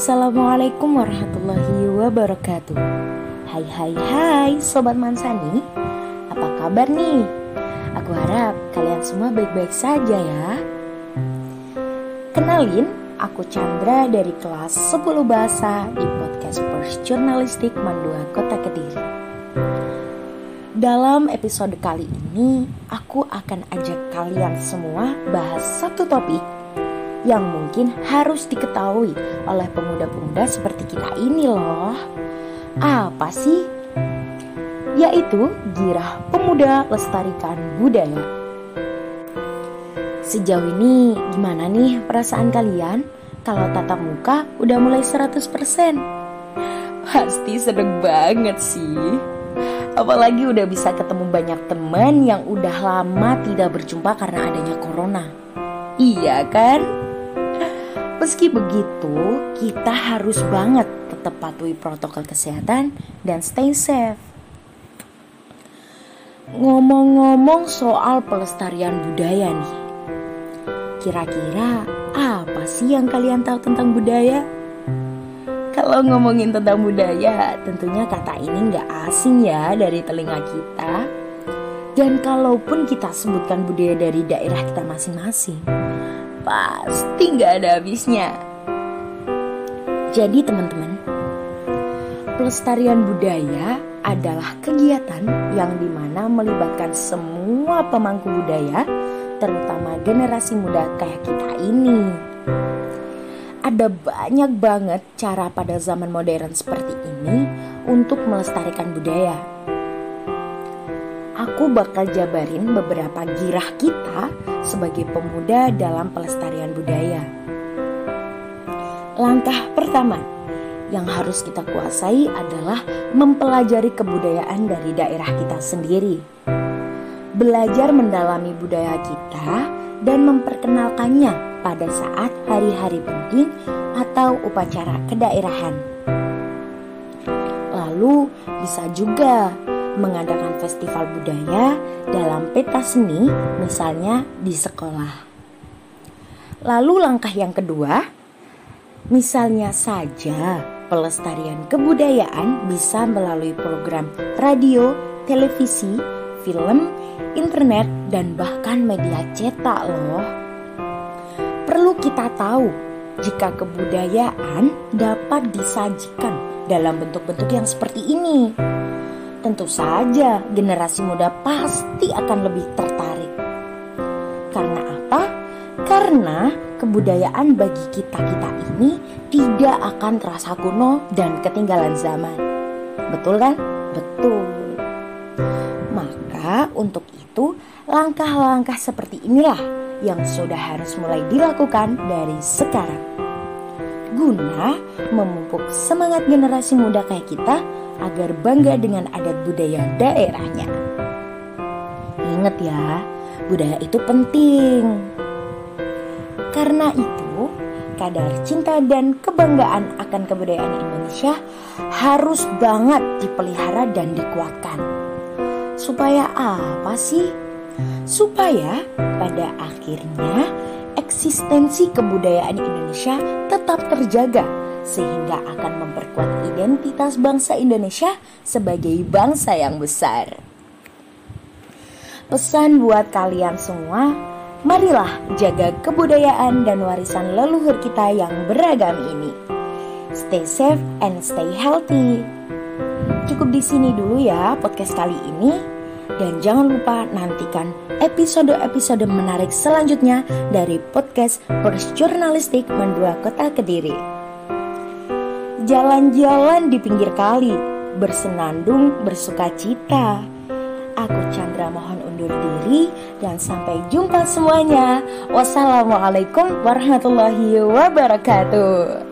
Assalamualaikum warahmatullahi wabarakatuh. Hai hai hai Sobat Mansani. Apa kabar nih? Aku harap kalian semua baik-baik saja ya. Kenalin, aku Chandra dari kelas 10 Bahasa di podcast Pers Jurnalistik Mandua Kota Kediri. Dalam episode kali ini, aku akan ajak kalian semua bahas satu topik yang mungkin harus diketahui oleh pemuda-pemuda seperti kita ini loh. Apa sih? Yaitu girah pemuda lestarikan budaya. Sejauh ini gimana nih perasaan kalian kalau tatap muka udah mulai 100%? Pasti sedeng banget sih. Apalagi udah bisa ketemu banyak teman yang udah lama tidak berjumpa karena adanya corona. Iya kan? Meski begitu, kita harus banget tetap patuhi protokol kesehatan dan stay safe. Ngomong-ngomong soal pelestarian budaya nih. Kira-kira apa sih yang kalian tahu tentang budaya? Kalau ngomongin tentang budaya, tentunya kata ini nggak asing ya dari telinga kita. Dan kalaupun kita sebutkan budaya dari daerah kita masing-masing, pasti nggak ada habisnya. Jadi teman-teman, pelestarian budaya adalah kegiatan yang di mana melibatkan semua pemangku budaya, terutama generasi muda kayak kita ini. Ada banyak banget cara pada zaman modern seperti ini untuk melestarikan budaya aku bakal jabarin beberapa girah kita sebagai pemuda dalam pelestarian budaya. Langkah pertama yang harus kita kuasai adalah mempelajari kebudayaan dari daerah kita sendiri. Belajar mendalami budaya kita dan memperkenalkannya pada saat hari-hari penting atau upacara kedaerahan. Lalu bisa juga mengadakan festival budaya dalam peta seni, misalnya di sekolah. Lalu langkah yang kedua, misalnya saja pelestarian kebudayaan bisa melalui program radio, televisi, film, internet, dan bahkan media cetak loh. Perlu kita tahu jika kebudayaan dapat disajikan dalam bentuk-bentuk yang seperti ini tentu saja generasi muda pasti akan lebih tertarik. Karena apa? Karena kebudayaan bagi kita-kita ini tidak akan terasa kuno dan ketinggalan zaman. Betul kan? Betul. Maka untuk itu langkah-langkah seperti inilah yang sudah harus mulai dilakukan dari sekarang. Guna memupuk semangat generasi muda kayak kita agar bangga dengan adat budaya daerahnya. Ingat ya, budaya itu penting. Karena itu, kadar cinta dan kebanggaan akan kebudayaan Indonesia harus banget dipelihara dan dikuatkan. Supaya apa sih? Supaya pada akhirnya eksistensi kebudayaan Indonesia tetap terjaga sehingga akan memperkuat identitas bangsa Indonesia sebagai bangsa yang besar. Pesan buat kalian semua, marilah jaga kebudayaan dan warisan leluhur kita yang beragam ini. Stay safe and stay healthy. Cukup di sini dulu ya podcast kali ini. Dan jangan lupa nantikan episode-episode menarik selanjutnya dari podcast Pers Jurnalistik Mendua Kota Kediri jalan-jalan di pinggir kali, bersenandung bersuka cita. Aku Chandra mohon undur diri dan sampai jumpa semuanya. Wassalamualaikum warahmatullahi wabarakatuh.